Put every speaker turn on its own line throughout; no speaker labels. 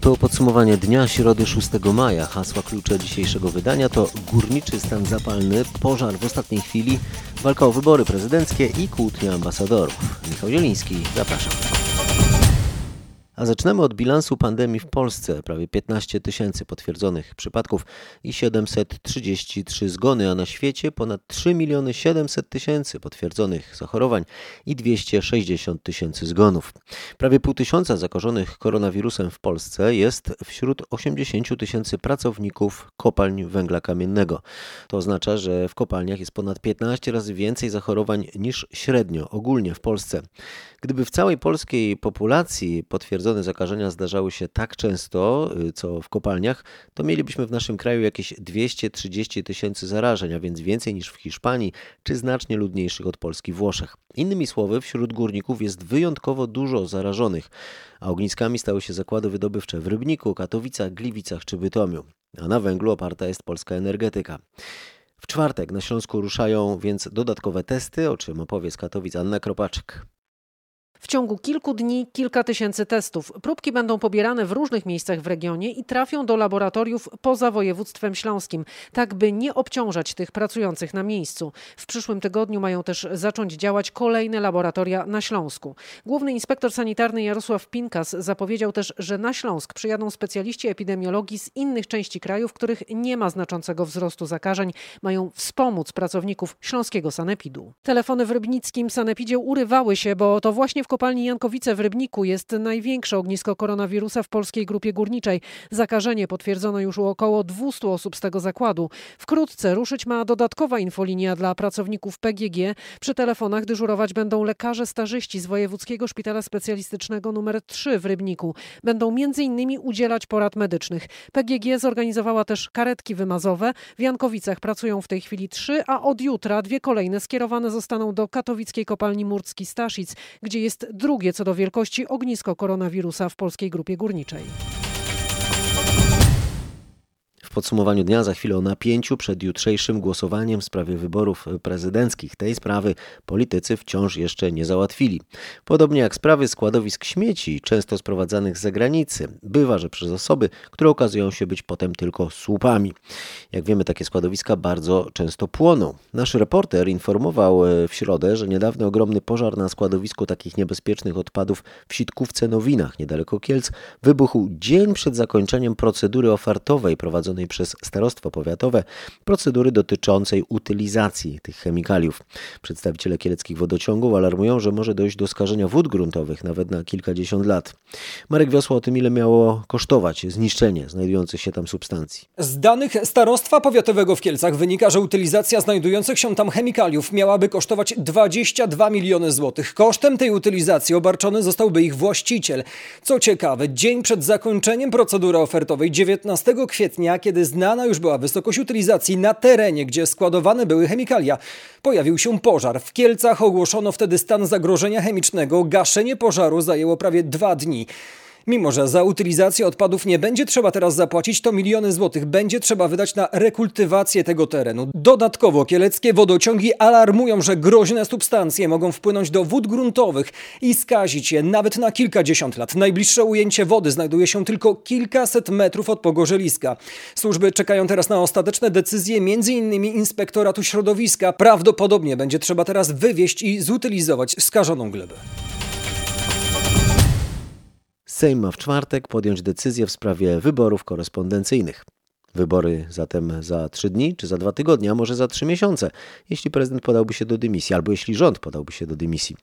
To podsumowanie dnia środy 6 maja. Hasła klucze dzisiejszego wydania to górniczy stan zapalny, pożar w ostatniej chwili, walka o wybory prezydenckie i kłótnia ambasadorów. Michał Zieliński, zapraszam. A zaczynamy od bilansu pandemii w Polsce. Prawie 15 tysięcy potwierdzonych przypadków i 733 zgony, a na świecie ponad 3 miliony 700 tysięcy potwierdzonych zachorowań i 260 tysięcy zgonów. Prawie pół tysiąca zakażonych koronawirusem w Polsce jest wśród 80 tysięcy pracowników kopalń węgla kamiennego. To oznacza, że w kopalniach jest ponad 15 razy więcej zachorowań niż średnio ogólnie w Polsce. Gdyby w całej polskiej populacji potwierdzone zakażenia zdarzały się tak często, y, co w kopalniach, to mielibyśmy w naszym kraju jakieś 230 tysięcy zarażeń, a więc więcej niż w Hiszpanii, czy znacznie ludniejszych od Polski Włoszech. Innymi słowy, wśród górników jest wyjątkowo dużo zarażonych, a ogniskami stały się zakłady wydobywcze w Rybniku, Katowicach, Gliwicach czy Bytomiu. A na węglu oparta jest polska energetyka. W czwartek na Śląsku ruszają więc dodatkowe testy, o czym opowie z Katowic Anna Kropaczek.
W ciągu kilku dni kilka tysięcy testów. Próbki będą pobierane w różnych miejscach w regionie i trafią do laboratoriów poza województwem śląskim, tak by nie obciążać tych pracujących na miejscu. W przyszłym tygodniu mają też zacząć działać kolejne laboratoria na Śląsku. Główny inspektor sanitarny Jarosław Pinkas zapowiedział też, że na Śląsk przyjadą specjaliści epidemiologii z innych części kraju, w których nie ma znaczącego wzrostu zakażeń. Mają wspomóc pracowników śląskiego sanepidu. Telefony w rybnickim sanepidzie urywały się, bo to właśnie w kopalni Jankowice w Rybniku jest największe ognisko koronawirusa w polskiej grupie górniczej. Zakażenie potwierdzono już u około 200 osób z tego zakładu. Wkrótce ruszyć ma dodatkowa infolinia dla pracowników PGG. Przy telefonach dyżurować będą lekarze stażyści z Wojewódzkiego Szpitala Specjalistycznego nr 3 w Rybniku. Będą m.in. udzielać porad medycznych. PGG zorganizowała też karetki wymazowe. W Jankowicach pracują w tej chwili trzy, a od jutra dwie kolejne skierowane zostaną do katowickiej kopalni Murcki Staszic, gdzie jest jest drugie co do wielkości ognisko koronawirusa w polskiej grupie górniczej.
W podsumowaniu dnia za chwilę o napięciu przed jutrzejszym głosowaniem w sprawie wyborów prezydenckich. Tej sprawy politycy wciąż jeszcze nie załatwili. Podobnie jak sprawy składowisk śmieci, często sprowadzanych z zagranicy. Bywa, że przez osoby, które okazują się być potem tylko słupami. Jak wiemy, takie składowiska bardzo często płoną. Nasz reporter informował e, w środę, że niedawny ogromny pożar na składowisku takich niebezpiecznych odpadów w Sitkówce Nowinach, niedaleko Kielc, wybuchł dzień przed zakończeniem procedury ofertowej prowadzonej prowadzonej przez starostwo powiatowe procedury dotyczącej utylizacji tych chemikaliów. Przedstawiciele kieleckich wodociągów alarmują, że może dojść do skażenia wód gruntowych nawet na kilkadziesiąt lat. Marek Wiosła o tym, ile miało kosztować zniszczenie znajdujących się tam substancji.
Z danych starostwa powiatowego w Kielcach wynika, że utylizacja znajdujących się tam chemikaliów miałaby kosztować 22 miliony złotych. Kosztem tej utylizacji obarczony zostałby ich właściciel. Co ciekawe, dzień przed zakończeniem procedury ofertowej 19 kwietnia, kiedy kiedy znana już była wysokość utylizacji na terenie, gdzie składowane były chemikalia, pojawił się pożar. W Kielcach ogłoszono wtedy stan zagrożenia chemicznego. Gaszenie pożaru zajęło prawie dwa dni. Mimo, że za utylizację odpadów nie będzie trzeba teraz zapłacić, to miliony złotych będzie trzeba wydać na rekultywację tego terenu. Dodatkowo kieleckie wodociągi alarmują, że groźne substancje mogą wpłynąć do wód gruntowych i skazić je nawet na kilkadziesiąt lat. Najbliższe ujęcie wody znajduje się tylko kilkaset metrów od pogorzeliska. Służby czekają teraz na ostateczne decyzje m.in. Inspektoratu Środowiska. Prawdopodobnie będzie trzeba teraz wywieźć i zutylizować skażoną glebę.
Sejm ma w czwartek podjąć decyzję w sprawie wyborów korespondencyjnych. Wybory zatem za trzy dni, czy za dwa tygodnie, a może za trzy miesiące, jeśli prezydent podałby się do dymisji, albo jeśli rząd podałby się do dymisji.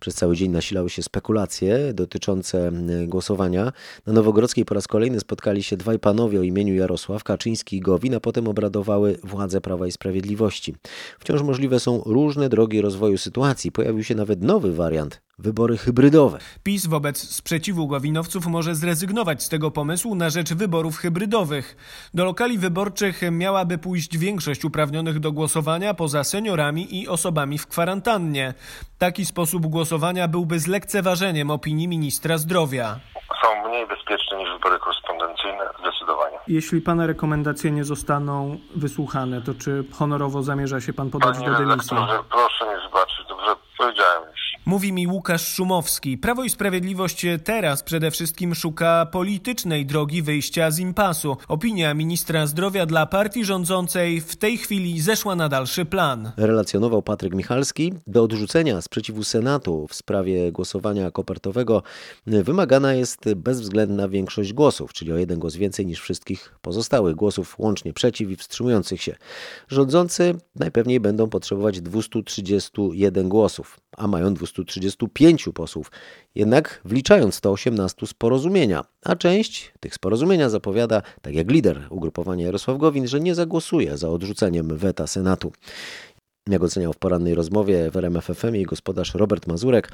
Przez cały dzień nasilały się spekulacje dotyczące głosowania. Na Nowogrodzkiej po raz kolejny spotkali się dwaj panowie o imieniu Jarosław Kaczyński i Gowin, a potem obradowały władze Prawa i Sprawiedliwości. Wciąż możliwe są różne drogi rozwoju sytuacji. Pojawił się nawet nowy wariant wybory hybrydowe.
PiS wobec sprzeciwu gowinowców może zrezygnować z tego pomysłu na rzecz wyborów hybrydowych. Do lokali wyborczych miałaby pójść większość uprawnionych do głosowania poza seniorami i osobami w kwarantannie. Taki sposób głosowania byłby zlekceważeniem opinii ministra zdrowia.
Są mniej bezpieczne niż wybory korespondencyjne, zdecydowanie.
Jeśli Pana rekomendacje nie zostaną wysłuchane, to czy honorowo zamierza się Pan podać
Panie
do dymisji?
proszę nie zobaczyć, dobrze powiedziałem już.
Mówi mi Łukasz Szumowski. Prawo i Sprawiedliwość teraz przede wszystkim szuka politycznej drogi wyjścia z impasu. Opinia ministra zdrowia dla partii rządzącej w tej chwili zeszła na dalszy plan.
relacjonował Patryk Michalski. Do odrzucenia sprzeciwu Senatu w sprawie głosowania kopertowego wymagana jest bezwzględna większość głosów, czyli o jeden głos więcej niż wszystkich pozostałych głosów łącznie przeciw i wstrzymujących się. Rządzący najpewniej będą potrzebować 231 głosów, a mają 235 posłów, jednak wliczając 118 z porozumienia, a część tych z porozumienia zapowiada, tak jak lider ugrupowania Jarosław Gowin, że nie zagłosuje za odrzuceniem weta Senatu. Jak oceniał w porannej rozmowie w RMFFM jej gospodarz Robert Mazurek,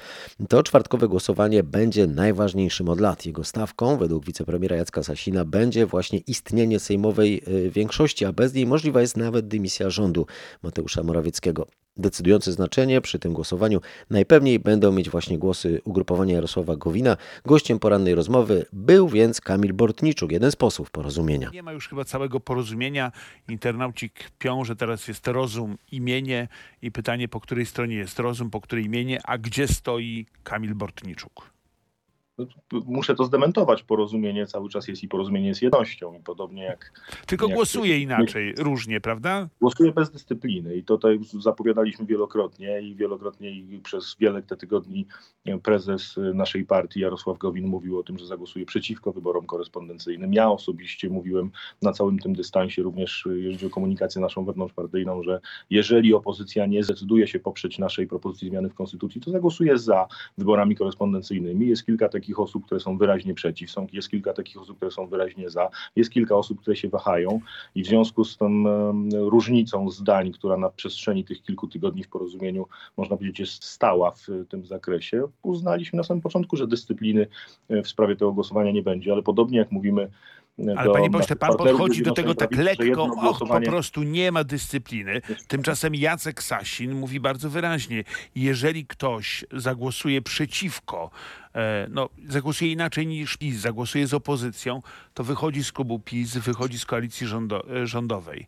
to czwartkowe głosowanie będzie najważniejszym od lat. Jego stawką, według wicepremiera Jacka Sasina, będzie właśnie istnienie sejmowej y, większości, a bez niej możliwa jest nawet dymisja rządu Mateusza Morawieckiego. Decydujące znaczenie przy tym głosowaniu najpewniej będą mieć właśnie głosy ugrupowania Jarosława Gowina. Gościem porannej rozmowy był więc Kamil Bortniczuk, jeden z posłów porozumienia.
Nie ma już chyba całego porozumienia. Internauci kpią, że teraz jest rozum, imienie i pytanie, po której stronie jest rozum, po której imienie, a gdzie stoi Kamil Bortniczuk?
Muszę to zdementować. Porozumienie cały czas jest i porozumienie jest jednością. I podobnie jak.
Tylko
jak-
głosuje inaczej, różnie, prawda?
Głosuje bez dyscypliny i to tutaj zapowiadaliśmy wielokrotnie i wielokrotnie i przez wiele te tygodni prezes naszej partii Jarosław Gowin mówił o tym, że zagłosuje przeciwko wyborom korespondencyjnym. Ja osobiście mówiłem na całym tym dystansie, również jeżeli chodzi o komunikację naszą wewnątrzpartyjną, że jeżeli opozycja nie zdecyduje się poprzeć naszej propozycji zmiany w konstytucji, to zagłosuje za wyborami korespondencyjnymi. Jest kilka takich osób, które są wyraźnie przeciw, są, jest kilka takich osób, które są wyraźnie za, jest kilka osób, które się wahają i w związku z tą różnicą zdań, która na przestrzeni tych kilku tygodni w porozumieniu, można powiedzieć, jest stała w tym zakresie, uznaliśmy na samym początku, że dyscypliny e, w sprawie tego głosowania nie będzie, ale podobnie jak mówimy e,
Ale panie pośle, pan podchodzi do tego tak lekko, och, po prostu nie ma dyscypliny. Tymczasem Jacek Sasin mówi bardzo wyraźnie, jeżeli ktoś zagłosuje przeciwko, e, no, zagłosuje inaczej niż PiS, zagłosuje z opozycją, to wychodzi z klubu PiS, wychodzi z koalicji rządo, e, rządowej.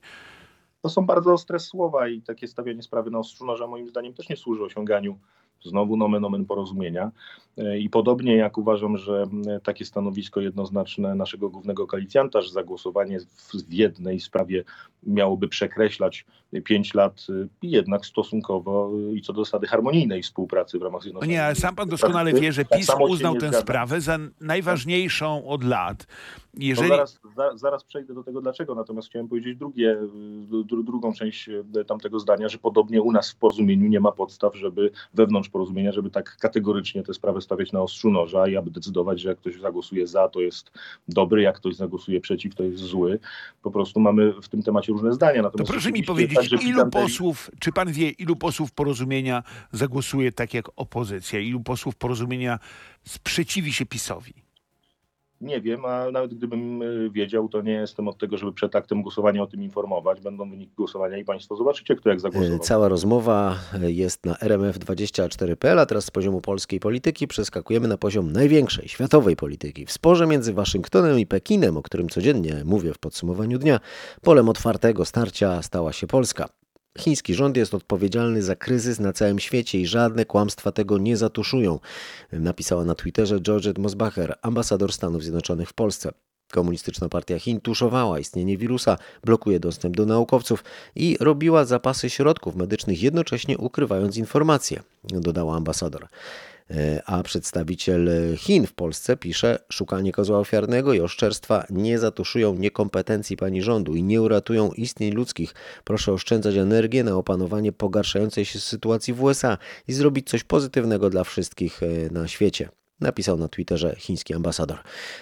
To są bardzo ostre słowa i takie stawianie sprawy na ostrzu noża moim zdaniem też nie służy osiąganiu znowu nomen omen porozumienia. E, I podobnie jak uważam, że takie stanowisko jednoznaczne naszego głównego koalicjanta, że zagłosowanie w, jednej sprawie miałoby przekreślać pięć lat, e, jednak stosunkowo e, i co do zasady harmonijnej współpracy w ramach
No
Zjednoczonej
nie, ale sam pan doskonale wie, że
Tak
PiS
się
uznał tę
zgadzam.
sprawę za najważniejszą od lat.
To
Jeżeli...
zaraz, za, zaraz przejdę do tego dlaczego, natomiast chciałem powiedzieć drugie, y, dru, drugą część y, tamtego zdania, że podobnie u nas w porozumieniu nie ma podstaw, żeby wewnątrz porozumienia, żeby tak kategorycznie tę sprawę stawiać na ostrzu noża i aby decydować, że jak ktoś zagłosuje za, to jest dobry, jak ktoś zagłosuje przeciw, to jest zły. Po prostu mamy w tym temacie różne zdania.
To
Natomiast
proszę mi powiedzieć,
także
ilu posłów, czy pan wie, ilu posłów porozumienia zagłosuje tak jak opozycja? Ilu posłów porozumienia sprzeciwi się PiSowi?
Nie wiem, a nawet gdybym y, wiedział, to nie jestem od tego, żeby przed aktem głosowania o tym informować. Będą wyniki głosowania i Państwo zobaczycie, kto jak zagłosował.
E, Cała rozmowa jest na rmf24.pl, a teraz z poziomu polskiej polityki przeskakujemy na poziom największej światowej polityki. W sporze między Waszyngtonem i Pekinem, o którym codziennie mówię w podsumowaniu dnia, polem otwartego starcia stała się Polska. Chiński rząd jest odpowiedzialny za kryzys na całym świecie i żadne kłamstwa tego nie zatuszują, napisała na Twitterze Georgette Mosbacher, ambasador Stanów Zjednoczonych w Polsce. Komunistyczna Partia Chin tuszowała istnienie wirusa, blokuje dostęp do naukowców i robiła zapasy środków medycznych, jednocześnie ukrywając informacje, dodała ambasador. E, A przedstawiciel Chin w Polsce pisze: Szukanie kozła ofiarnego i oszczerstwa nie zatuszują niekompetencji pani rządu i nie uratują istnień ludzkich. Proszę oszczędzać energię na opanowanie pogarszającej się sytuacji w USA i zrobić coś pozytywnego dla wszystkich e, na świecie. Napisał na Twitterze chiński ambasador.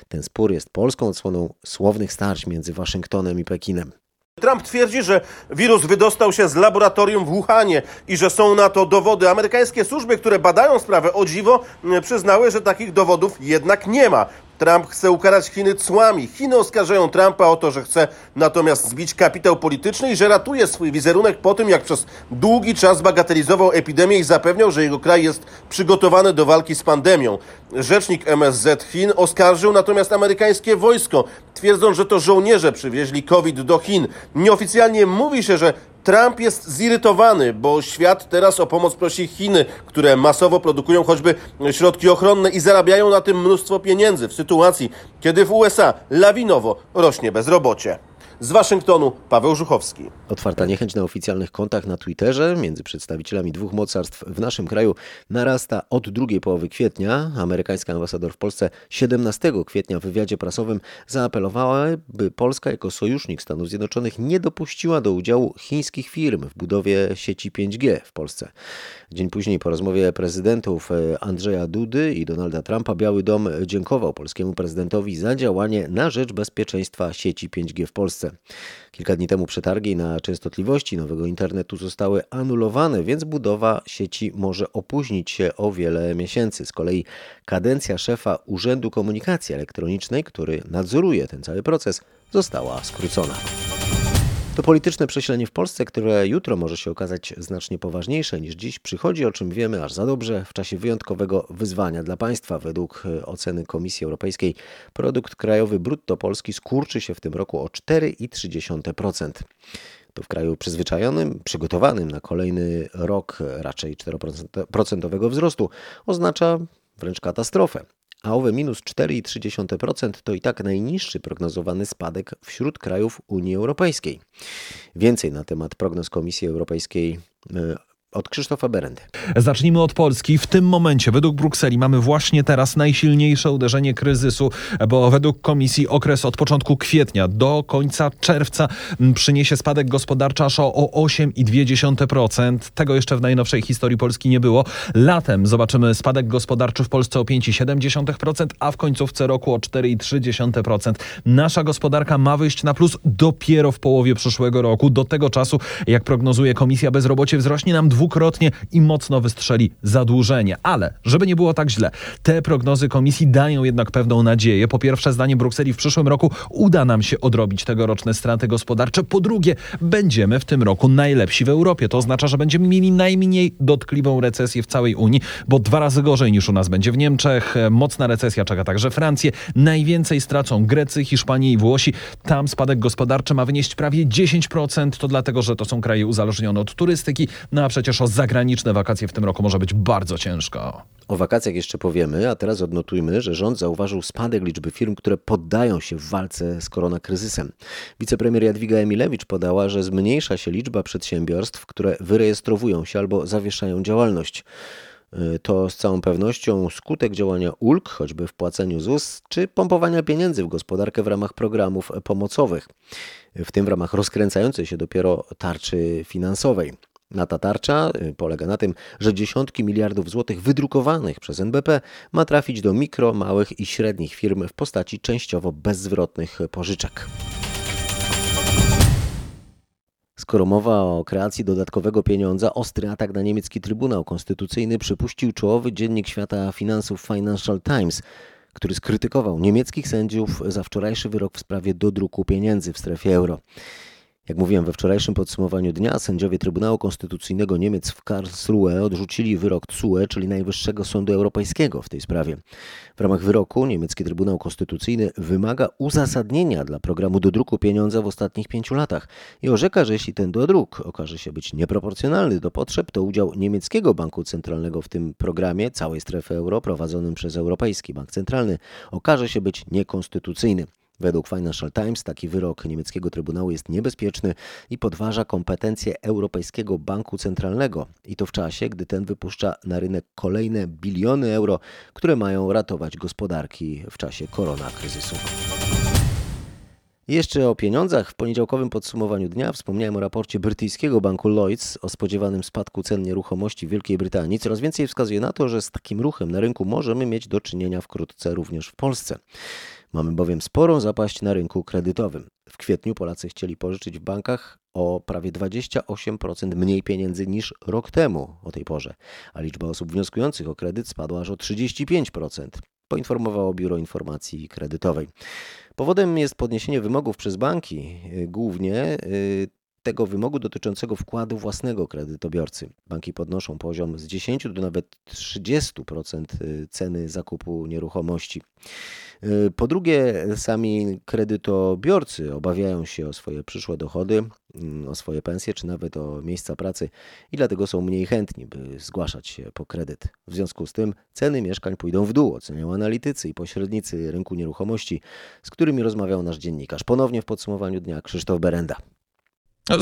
Ten spór jest polską odsłoną słownych starć między Waszyngtonem i Pekinem.
Trump twierdzi, że wirus wydostał się z laboratorium w Wuhanie i że są na to dowody. Amerykańskie służby, które badają sprawę o dziwo, m, przyznały, że takich dowodów jednak nie ma. Trump chce ukarać Chiny cłami. Chiny oskarżają Trumpa o to, że chce natomiast zbić kapitał polityczny i że ratuje swój wizerunek po tym, jak przez długi czas bagatelizował epidemię i zapewniał, że jego kraj jest przygotowany do walki z pandemią. Rzecznik MSZ Chin oskarżył natomiast amerykańskie wojsko, twierdząc, że to żołnierze przywieźli COVID do Chin. Nieoficjalnie mówi się, że Trump jest zirytowany, bo świat teraz o pomoc prosi Chiny, które masowo produkują choćby środki ochronne i zarabiają na tym mnóstwo pieniędzy w sytuacji, kiedy w USA lawinowo rośnie bezrobocie. Z Waszyngtonu Paweł Żuchowski.
Otwarta niechęć na oficjalnych kontach na Twitterze między przedstawicielami dwóch mocarstw w naszym kraju narasta od drugiej połowy kwietnia. Amerykański ambasador w Polsce 17 kwietnia w wywiadzie prasowym zaapelowała, by Polska jako sojusznik Stanów Zjednoczonych nie dopuściła do udziału chińskich firm w budowie sieci 5G w Polsce. Dzień później po rozmowie prezydentów e, Andrzeja Dudy i Donalda Trumpa Biały Dom dziękował polskiemu prezydentowi za działanie na rzecz bezpieczeństwa sieci 5G w Polsce. Kilka dni temu przetargi na częstotliwości nowego internetu zostały anulowane, więc budowa sieci może opóźnić się o wiele miesięcy. Z kolei kadencja szefa Urzędu Komunikacji Elektronicznej, który nadzoruje ten cały proces, została skrócona. To polityczne prześlenie w Polsce, które jutro może się okazać znacznie poważniejsze niż dziś, przychodzi, o czym wiemy aż za dobrze, w czasie wyjątkowego wyzwania dla państwa. Według e, oceny Komisji Europejskiej produkt krajowy brutto Polski skurczy się w tym roku o 4,3%. To w kraju przyzwyczajonym, przygotowanym na kolejny rok raczej 4% wzrostu oznacza wręcz katastrofę a owe minus 4,3% to i tak najniższy prognozowany spadek wśród krajów Unii Europejskiej. Więcej na temat prognoz Komisji Europejskiej e, od Krzysztofa Berendy.
Zacznijmy od Polski. W tym momencie, według Brukseli, mamy właśnie teraz najsilniejsze uderzenie kryzysu, bo według komisji okres od początku kwietnia do końca czerwca przyniesie spadek gospodarczy aż o 8,2%. Tego jeszcze w najnowszej historii Polski nie było. Latem zobaczymy spadek gospodarczy w Polsce o 5,7%, a w końcówce roku o 4,3%. Nasza gospodarka ma wyjść na plus dopiero w połowie przyszłego roku. Do tego czasu, jak prognozuje komisja, bezrobocie wzrośnie nam dwukrotnie i mocno wystrzeli zadłużenie. Ale, żeby nie było tak źle, te prognozy komisji dają jednak pewną nadzieję. Po pierwsze, zdaniem Brukseli w przyszłym roku uda nam się odrobić tegoroczne straty gospodarcze. Po drugie, będziemy w tym roku najlepsi w Europie. To oznacza, że będziemy mieli najmniej dotkliwą recesję w całej Unii, bo dwa razy gorzej niż u nas będzie w Niemczech. Mocna recesja czeka także Francję. Najwięcej stracą Grecy, Hiszpanii i Włosi. Tam spadek gospodarczy ma wynieść prawie 10%. To dlatego, że to są kraje uzależnione od turystyki, no a przecież o zagraniczne wakacje w tym roku może być bardzo ciężko.
O wakacjach jeszcze powiemy, a teraz odnotujmy, że rząd zauważył spadek liczby firm, które poddają się w walce z koronakryzysem. Wicepremier Jadwiga Emilewicz podała, że zmniejsza się liczba przedsiębiorstw, które wyrejestrowują się albo zawieszają działalność. Y, to z całą pewnością skutek działania ulg, choćby w płaceniu ZUS, czy pompowania pieniędzy w gospodarkę w ramach programów pomocowych, w tym w ramach rozkręcającej się dopiero tarczy finansowej. Na ta tarcza y, polega na tym, że dziesiątki miliardów złotych wydrukowanych przez NBP ma trafić do mikro, małych i średnich firm w postaci częściowo bezzwrotnych pożyczek. Skoro mowa o kreacji dodatkowego pieniądza, ostry atak na niemiecki Trybunał Konstytucyjny przypuścił czołowy dziennik świata finansów Financial Times, który skrytykował niemieckich sędziów za wczorajszy wyrok w sprawie dodruku pieniędzy w strefie euro. Jak mówiłem we wczorajszym podsumowaniu dnia, sędziowie Trybunału Konstytucyjnego Niemiec w Karlsruhe odrzucili wyrok TSUE, czyli Najwyższego Sądu Europejskiego w tej sprawie. W ramach wyroku niemiecki Trybunał Konstytucyjny wymaga uzasadnienia dla programu dodruku pieniądza w ostatnich pięciu latach i orzeka, że jeśli ten dodruk okaże się być nieproporcjonalny do potrzeb, to udział niemieckiego banku centralnego w tym programie całej strefy euro prowadzonym przez Europejski Bank Centralny okaże się być niekonstytucyjny. Według Financial Times taki wyrok niemieckiego Trybunału jest niebezpieczny i podważa kompetencje Europejskiego Banku Centralnego i to w czasie, gdy ten wypuszcza na rynek kolejne biliony euro, które mają ratować gospodarki w czasie koronakryzysu. Jeszcze o pieniądzach. W poniedziałkowym podsumowaniu dnia wspomniałem o raporcie brytyjskiego banku Lloyds o spodziewanym spadku cen nieruchomości w Wielkiej Brytanii. Coraz więcej wskazuje na to, że z takim ruchem na rynku możemy mieć do czynienia wkrótce również w Polsce. Mamy bowiem sporą zapaść na rynku kredytowym. W kwietniu Polacy chcieli pożyczyć w bankach o prawie 28% mniej pieniędzy niż rok temu o tej porze, a liczba osób wnioskujących o kredyt spadła aż o 35%, poinformowało Biuro Informacji Kredytowej. Powodem jest podniesienie wymogów przez banki, głównie y, tego wymogu dotyczącego wkładu własnego kredytobiorcy. Banki podnoszą poziom z 10 do nawet 30% ceny zakupu nieruchomości. Po drugie, sami kredytobiorcy obawiają się o swoje przyszłe dochody, o swoje pensje, czy nawet o miejsca pracy i dlatego są mniej chętni, by zgłaszać się po kredyt. W związku z tym ceny mieszkań pójdą w dół, oceniają analitycy i pośrednicy rynku nieruchomości, z którymi rozmawiał nasz dziennikarz. Ponownie w podsumowaniu dnia Krzysztof Berenda.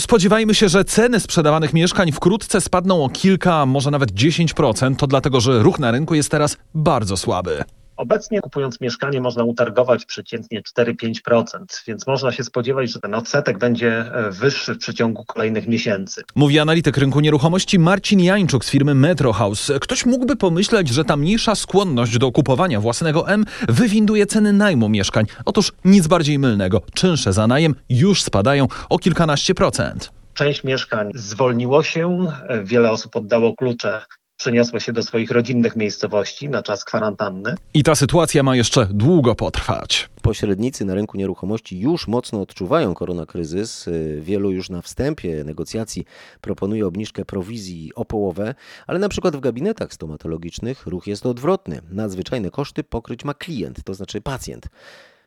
Spodziewajmy się, że ceny sprzedawanych mieszkań wkrótce spadną o kilka, może nawet 10%. To dlatego, że ruch na rynku jest teraz bardzo słaby.
Obecnie kupując mieszkanie można utargować przeciętnie 4-5%, więc można się spodziewać, że ten odsetek będzie wyższy w przeciągu kolejnych miesięcy.
Mówi analityk rynku nieruchomości Marcin Jańczuk z firmy Metro House. Ktoś mógłby pomyśleć, że ta mniejsza skłonność do kupowania własnego M wywinduje ceny najmu mieszkań. Otóż nic bardziej mylnego. Czynsze za najem już spadają o kilkanaście procent.
Część mieszkań zwolniło się, wiele osób oddało klucze przeniosło się do swoich rodzinnych miejscowości na czas kwarantanny.
I ta sytuacja ma jeszcze długo potrwać.
Pośrednicy na rynku nieruchomości już mocno odczuwają koronakryzys. Wielu już na wstępie negocjacji proponuje obniżkę prowizji o połowę, ale na przykład w gabinetach stomatologicznych ruch jest odwrotny. Nadzwyczajne koszty pokryć ma klient, to znaczy pacjent.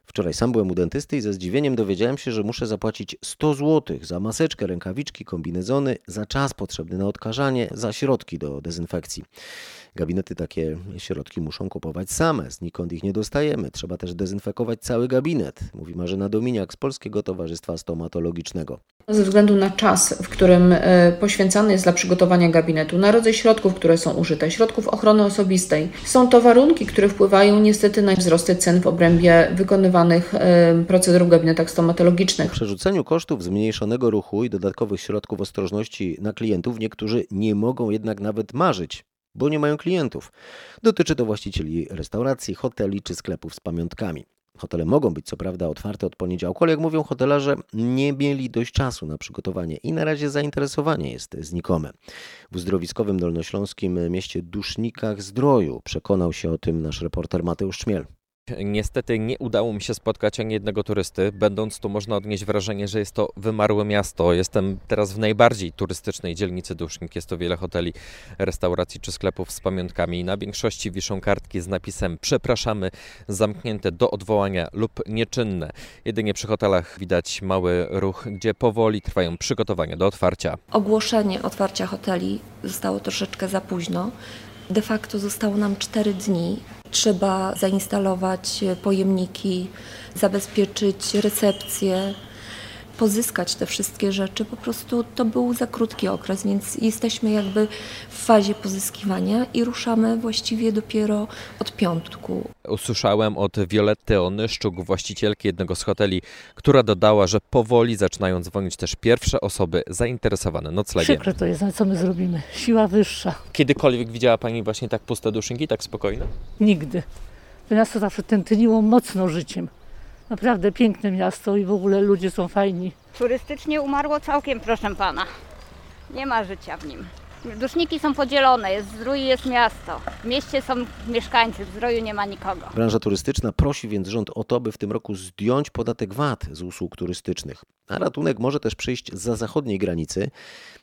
Wczoraj sam byłem u dentysty i ze zdziwieniem dowiedziałem się, że muszę zapłacić 100 zł za maseczkę, rękawiczki, kombinezony, za czas potrzebny na odkażanie, za środki do dezynfekcji. Gabinety takie środki muszą kupować same, znikąd ich nie dostajemy. Trzeba też dezynfekować cały gabinet, mówi Marzena Dominiak z Polskiego Towarzystwa Stomatologicznego.
Ze względu na czas, w którym poświęcany jest dla przygotowania gabinetu, na rodzaj środków, które są użyte, środków ochrony osobistej, są to warunki, które wpływają niestety na wzrosty cen w obrębie wykonywanych procedur w gabinetach stomatologicznych.
W przerzuceniu kosztów zmniejszonego ruchu i dodatkowych środków ostrożności na klientów niektórzy nie mogą jednak nawet marzyć bo nie mają klientów. Dotyczy to właścicieli restauracji, hoteli czy sklepów z pamiątkami. Hotele mogą być co prawda otwarte od poniedziałku, ale jak mówią hotelarze, nie mieli dość czasu na przygotowanie i na razie zainteresowanie jest znikome. W uzdrowiskowym dolnośląskim mieście Dusznikach Zdroju przekonał się o tym nasz reporter Mateusz Czmiel.
Niestety nie udało mi się spotkać ani jednego turysty. Będąc tu można odnieść wrażenie, że jest to wymarłe miasto. Jestem teraz w najbardziej turystycznej dzielnicy Dusznik. Jest to wiele hoteli, restauracji czy sklepów z pamiątkami. Na większości wiszą kartki z napisem przepraszamy, zamknięte do odwołania lub nieczynne. Jedynie przy hotelach widać mały ruch, gdzie powoli trwają przygotowania do otwarcia.
Ogłoszenie otwarcia hoteli zostało troszeczkę za późno. De facto zostało nam 4 dni. Trzeba zainstalować pojemniki, zabezpieczyć recepcję, pozyskać te wszystkie rzeczy. Po prostu to był za krótki okres, więc jesteśmy jakby w fazie pozyskiwania i ruszamy właściwie dopiero od piątku.
Usłyszałem od Violetty Onyszczuk, właścicielki jednego z hoteli, która dodała, że powoli zaczynają dzwonić też pierwsze osoby zainteresowane noclegiem.
Przykre to jest, ale co my zrobimy? Siła wyższa.
Kiedykolwiek widziała Pani właśnie tak puste duszynki, tak spokojne?
Nigdy. Nas to zawsze tętniło mocno życiem. Naprawdę piękne miasto i w ogóle ludzie są fajni.
Turystycznie umarło całkiem, proszę pana. Nie ma życia w nim. Duszniki są podzielone, jest zdrój jest miasto. W mieście są mieszkańcy, w zdroju nie ma nikogo.
Branża turystyczna prosi więc rząd o to, by w tym roku zdjąć podatek VAT z usług turystycznych. A ratunek może też przyjść za zachodniej granicy.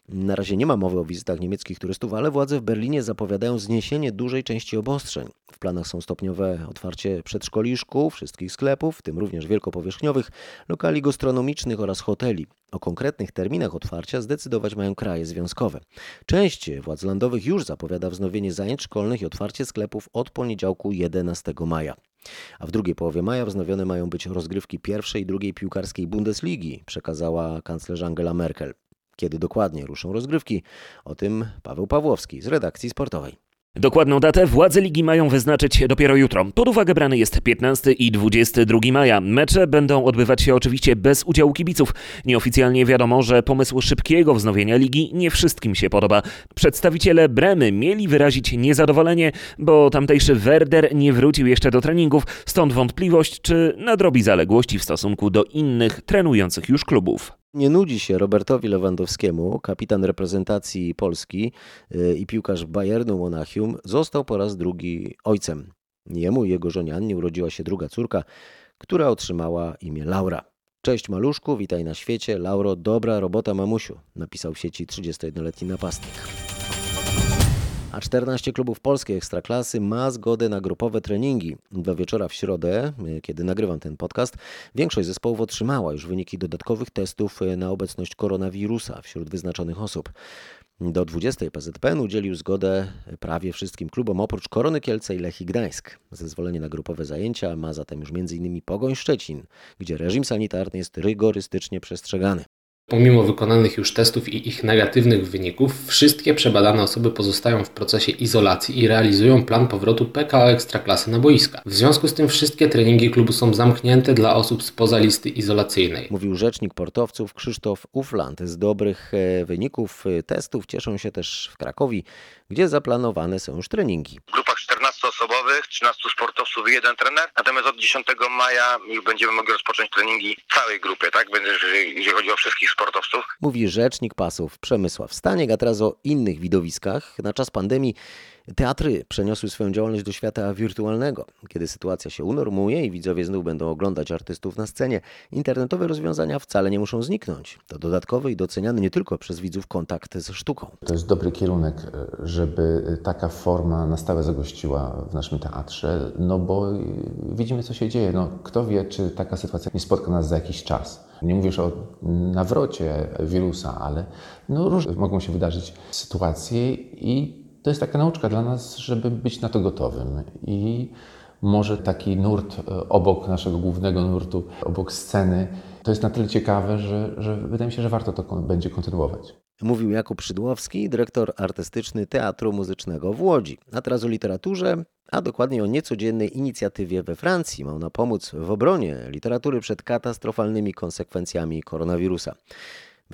Na razie nie ma mowy o wizytach niemieckich turystów, ale władze w Berlinie zapowiadają zniesienie dużej części obostrzeń. W planach są stopniowe otwarcie przedszkoli szkół, wszystkich sklepów, w tym również wielkopowierzchniowych, lokali gastronomicznych oraz hoteli. O konkretnych terminach otwarcia zdecydować mają kraje związkowe. Część władz landowych już zapowiada wznowienie zajęć szkolnych i otwarcie sklepów od poniedziałku 11 maja. A w drugiej połowie maja wznowione mają być rozgrywki pierwszej i drugiej piłkarskiej Bundesligi, przekazała kanclerz Angela Merkel. Kiedy dokładnie ruszą rozgrywki? O tym Paweł Pawłowski z redakcji sportowej.
Dokładną datę władze ligi mają wyznaczyć dopiero jutro. Pod uwagę brany jest 15 i 22 maja. Mecze będą odbywać się oczywiście bez udziału kibiców. Nieoficjalnie wiadomo, że pomysł szybkiego wznowienia ligi nie wszystkim się podoba. Przedstawiciele Bremy mieli wyrazić niezadowolenie, bo tamtejszy Werder nie wrócił jeszcze do treningów, stąd wątpliwość, czy nadrobi zaległości w stosunku do innych trenujących już klubów.
Nie nudzi się Robertowi Lewandowskiemu, kapitan reprezentacji Polski i piłkarz Bayernu Monachium, został po raz drugi ojcem. Jemu i jego żonie Annie urodziła się druga córka, która otrzymała imię Laura. Cześć maluszku, witaj na świecie. Lauro, dobra robota mamusiu, napisał w sieci 31-letni napastnik. A 14 klubów polskiej ekstraklasy ma zgodę na grupowe treningi. Do wieczora w środę, y, kiedy nagrywam ten podcast, większość zespołów otrzymała już wyniki dodatkowych testów y, na obecność koronawirusa wśród wyznaczonych osób. Do 20 PZPN udzielił zgodę prawie wszystkim klubom oprócz Korony Kielce i Lechii Gdańsk. Zezwolenie na grupowe zajęcia ma zatem już m.in. Pogoń Szczecin, gdzie reżim sanitarny jest rygorystycznie przestrzegany.
Pomimo wykonanych już testów i ich negatywnych wyników, wszystkie przebadane osoby pozostają w procesie izolacji i realizują plan powrotu PKO Ekstraklasy na boiska. W związku z tym wszystkie treningi klubu są zamknięte dla osób spoza listy izolacyjnej.
Mówił rzecznik portowców Krzysztof Ufland. Z dobrych e, wyników e, testów cieszą się też w Krakowie, gdzie zaplanowane są już treningi.
14-osobowych, 13 sportowców i jeden trener. Natomiast od 10 maja już będziemy mogli rozpocząć treningi całej grupie, tak? Jeżeli chodzi o wszystkich sportowców.
Mówi rzecznik pasów Przemysław Staniek, a teraz o innych widowiskach. Na czas pandemii teatry przeniosły swoją działalność do świata wirtualnego. Kiedy sytuacja się unormuje i widzowie znów będą oglądać artystów na scenie, internetowe rozwiązania wcale nie muszą zniknąć. To dodatkowy i doceniany nie tylko przez widzów kontakt ze sztuką.
To jest dobry kierunek, żeby taka forma na stałe zagościła w naszym teatrze, no bo widzimy, co się dzieje. No, kto wie, czy taka sytuacja nie spotka nas za jakiś czas. Nie mówisz o nawrocie wirusa, ale no, różne mogą się wydarzyć sytuacje i to jest taka nauczka dla nas, żeby być na to gotowym. I może taki nurt obok naszego głównego nurtu, obok sceny, to jest na tyle ciekawe, że, że wydaje mi się, że warto to będzie kontynuować.
Mówił Jakub Szydłowski, dyrektor artystyczny Teatru Muzycznego w Łodzi. A teraz o literaturze, a dokładniej o niecodziennej inicjatywie we Francji. Ma ona pomóc w obronie literatury przed katastrofalnymi konsekwencjami koronawirusa.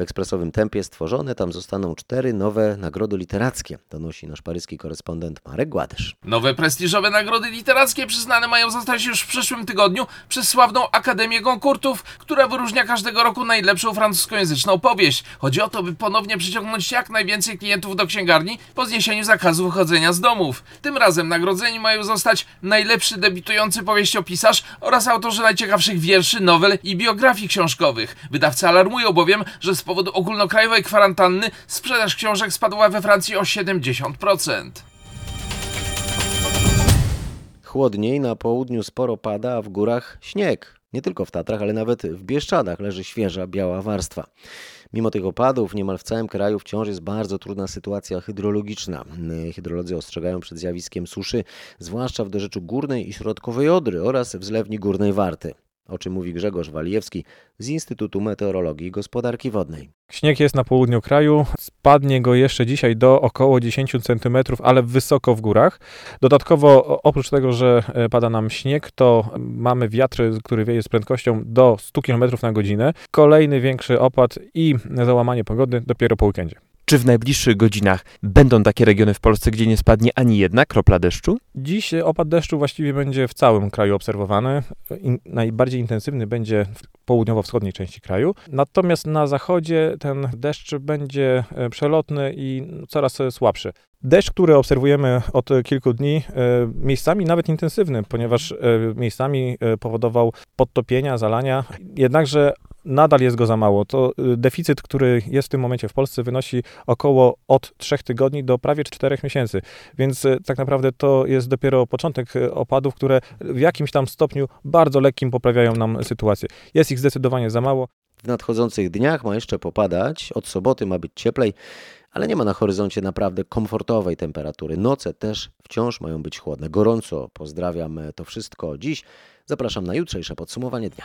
W ekspresowym tempie stworzone tam zostaną cztery nowe nagrody literackie, donosi nasz paryski korespondent Marek Gładysz.
Nowe prestiżowe nagrody literackie przyznane mają zostać już w przyszłym tygodniu przez sławną Akademię Goncourtów, która wyróżnia każdego roku najlepszą francuskojęzyczną powieść. Chodzi o to, by ponownie przyciągnąć jak najwięcej klientów do księgarni po zniesieniu zakazu wychodzenia z domów. Tym razem nagrodzeni mają zostać najlepszy debiutujący powieściopisarz oraz autorzy najciekawszych wierszy, nowel i biografii książkowych. Wydawcy alarmują bowiem, że z powodu ogólnokrajowej kwarantanny sprzedaż książek spadła we Francji o 70%.
Chłodniej na południu sporo pada, a w górach śnieg. Nie tylko w Tatrach, ale nawet w Bieszczadach leży świeża, biała warstwa. Mimo tych opadów niemal w całym kraju wciąż jest bardzo trudna sytuacja hydrologiczna. Hydrolodzy ostrzegają przed zjawiskiem suszy, zwłaszcza w dorzeczu Górnej i Środkowej Odry oraz w zlewni Górnej Warty. O czym mówi Grzegorz Walijewski z Instytutu Meteorologii i Gospodarki Wodnej.
Śnieg jest na południu kraju, spadnie go jeszcze dzisiaj do około 10 cm, ale wysoko w górach. Dodatkowo, oprócz tego, że pada nam śnieg, to mamy wiatr, który wieje z prędkością do 100 km na godzinę. Kolejny większy opad i załamanie pogody dopiero po weekendzie.
Czy w najbliższych godzinach będą takie regiony w Polsce, gdzie nie spadnie ani jedna kropla deszczu?
Dziś opad deszczu właściwie będzie w całym kraju obserwowany. In, najbardziej intensywny będzie w południowo-wschodniej części kraju. Natomiast na zachodzie ten deszcz będzie przelotny i coraz słabszy. Deszcz, który obserwujemy od kilku dni, miejscami nawet intensywny, ponieważ miejscami powodował podtopienia, zalania. Jednakże nadal jest go za mało. To deficyt, który jest w tym momencie w Polsce, wynosi około od 3 tygodni do prawie 4 miesięcy. Więc tak naprawdę to jest dopiero początek opadów, które w jakimś tam stopniu bardzo lekkim poprawiają nam sytuację. Jest ich zdecydowanie za mało.
W nadchodzących dniach ma jeszcze popadać. Od soboty ma być cieplej, ale nie ma na horyzoncie naprawdę komfortowej temperatury. Noce też wciąż mają być chłodne. Gorąco pozdrawiam to wszystko dziś. Zapraszam na jutrzejsze podsumowanie dnia.